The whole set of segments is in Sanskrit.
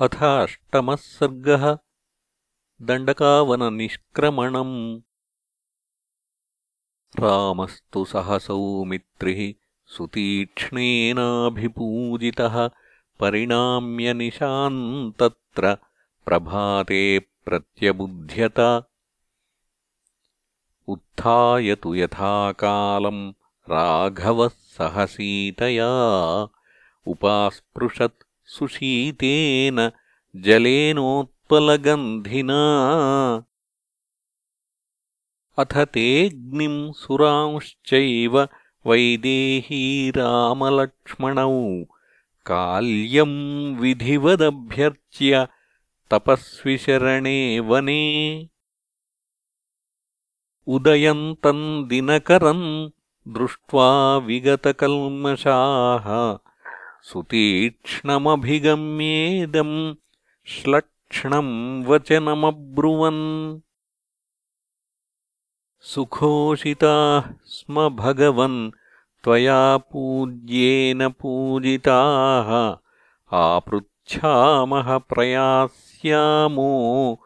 अथाष्टमः सर्गः। दण्डकावननिष्क्रमणम्। रामस्तु सहसौमित्रिः सुतीक्ष्णेनाभिपूजितः। परिणाम्यनिशान्तत्र प्रभाते प्रत्यबुध्यत। उत्थाय तु यथाकालम् राघवः सहसीतया। उपास्पृशत् सुशीतेन जलेनोत्पलगन्धिना। अथ तेऽग्निम् सुरांश्चैव रामलक्ष्मणौ। काल्यम् विधिवदभ्यर्च्य तपस्विशरणे वने। उदयन्तम् दिनकरम् दृष्ट्वा विगतकल्मषाः सुतीक्ष्णमभिगम्येदम् श्लक्ष्णम् वचनमब्रुवन्। सुघोषिताः स्म भगवन् त्वया पूज्येन पूजिताः। आपृच्छामः प्रयास्यामो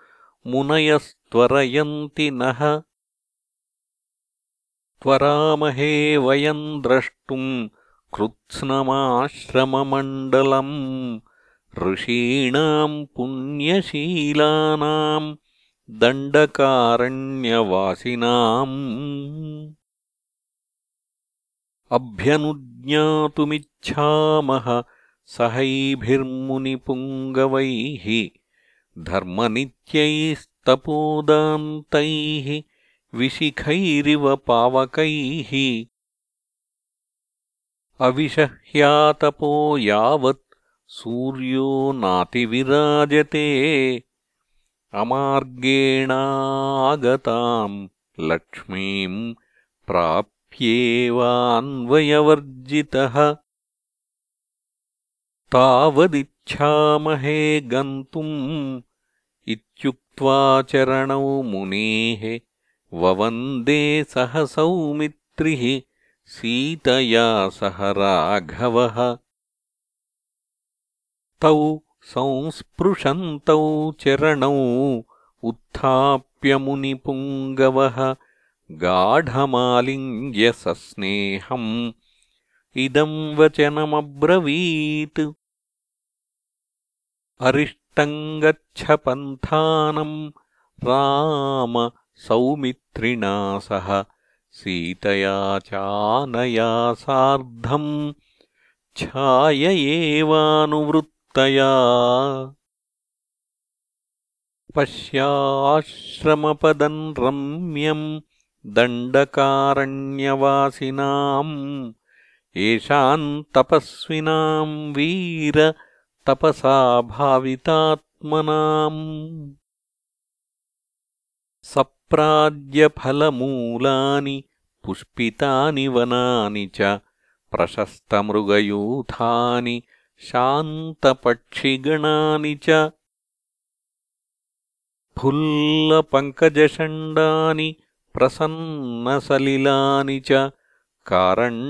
मुनयस्त्वरयन्ति नः। त्वरामहे वयम् द्रष्टुम् कृत्स्नमाश्रममण्डलम् ऋषीणाम् पुण्यशीलानाम् दण्डकारण्यवासिनाम्। अभ्यनुज्ञातुमिच्छामः सहैभिर्मुनिपुङ्गवैः धर्मनित्यैस्तपोदान्तैः विशिखैरिव पावकैः अविशह्यातपो यावत् सूर्यो नातिविराजते। अमार्गेणागताम् लक्ष्मीम् प्राप्येवान्वयवर्जितः। तावदिच्छामहे गन्तुम् इत्युक्त्वा चरणौ मुनेः ववन्दे सौमित्रिः सीतया सह राघवः। तौ संस्पृशन्तौ चरणौ उत्थाप्यमुनिपुङ्गवः गाढमालिङ्ग्यसस्नेहम्। इदम् वचनमब्रवीत्। अरिष्टम् गच्छ पन्थानम् राम सौमित्रिणा सह सीतया चानया सार्धम् छाय एवानुवृत्तया। पश्याश्रमपदम् रम्यम् दण्डकारण्यवासिनाम् येषाम् तपस्विनाम् वीर तपसा भावितात्मनाम् सप्राज्यफलमूलानि पुष्पितानि वनानि च प्रशस्तमृगयूथानि शान्तपक्षिगणानि च फुल्लपङ्कजषण्डानि प्रसन्नसलिलानि च कारण्डवविकीर्णानि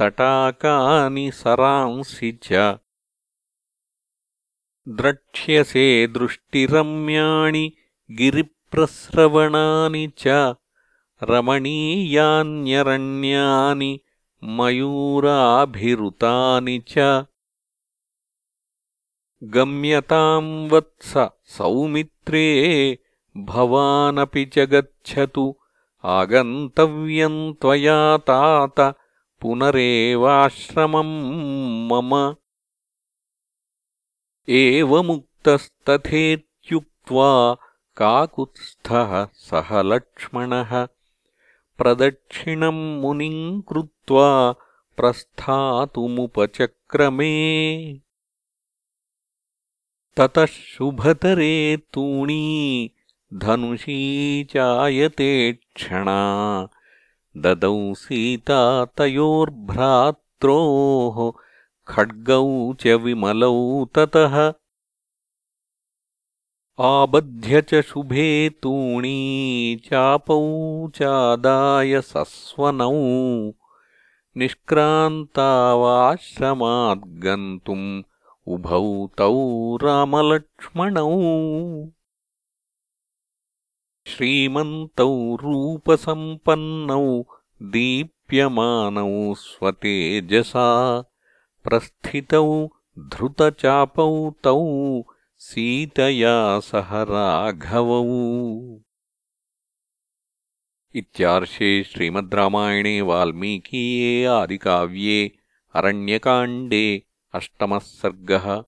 तटाकानि सरांसि च द्रक्ष्यसे दृष्टिरम्याणि गिरिप्रस्रवणानि च रमणीयान्यरण्यानि मयूराभिरुतानि च। गम्यताम् वत्स सौमित्रे भवानपि च गच्छतु आगन्तव्यम् त्वया तात पुनरेवाश्रमम् मम एवमुक्तस्तथेत्युक्त्वा काकुत्स्थः सः लक्ष्मणः प्रदक्षिणम् मुनिम् कृत्वा प्रस्थातुमुपचक्रमे। ततः शुभतरे तूणी धनुषी चायते क्षणा। ददौ सीता तयोर्भ्रात्रोः खड्गौ च विमलौ ततः। आबध्य च शुभे तूणी चापौ चादाय सस्वनौ। निष्क्रान्तावाश्रमाद्गन्तुम् उभौ तौ रामलक्ष्मणौ। श्रीमन्तौ रूपसम्पन्नौ दीप्यमानौ स्वतेजसा प्रस्थितौ धृतचापौ तौ सीतया सह राघवौ। इत्यार्षे श्रीमद् रामायणे वाल्मीकीये आदिकाव्ये अरण्यकाण्डे अष्टमः सर्गः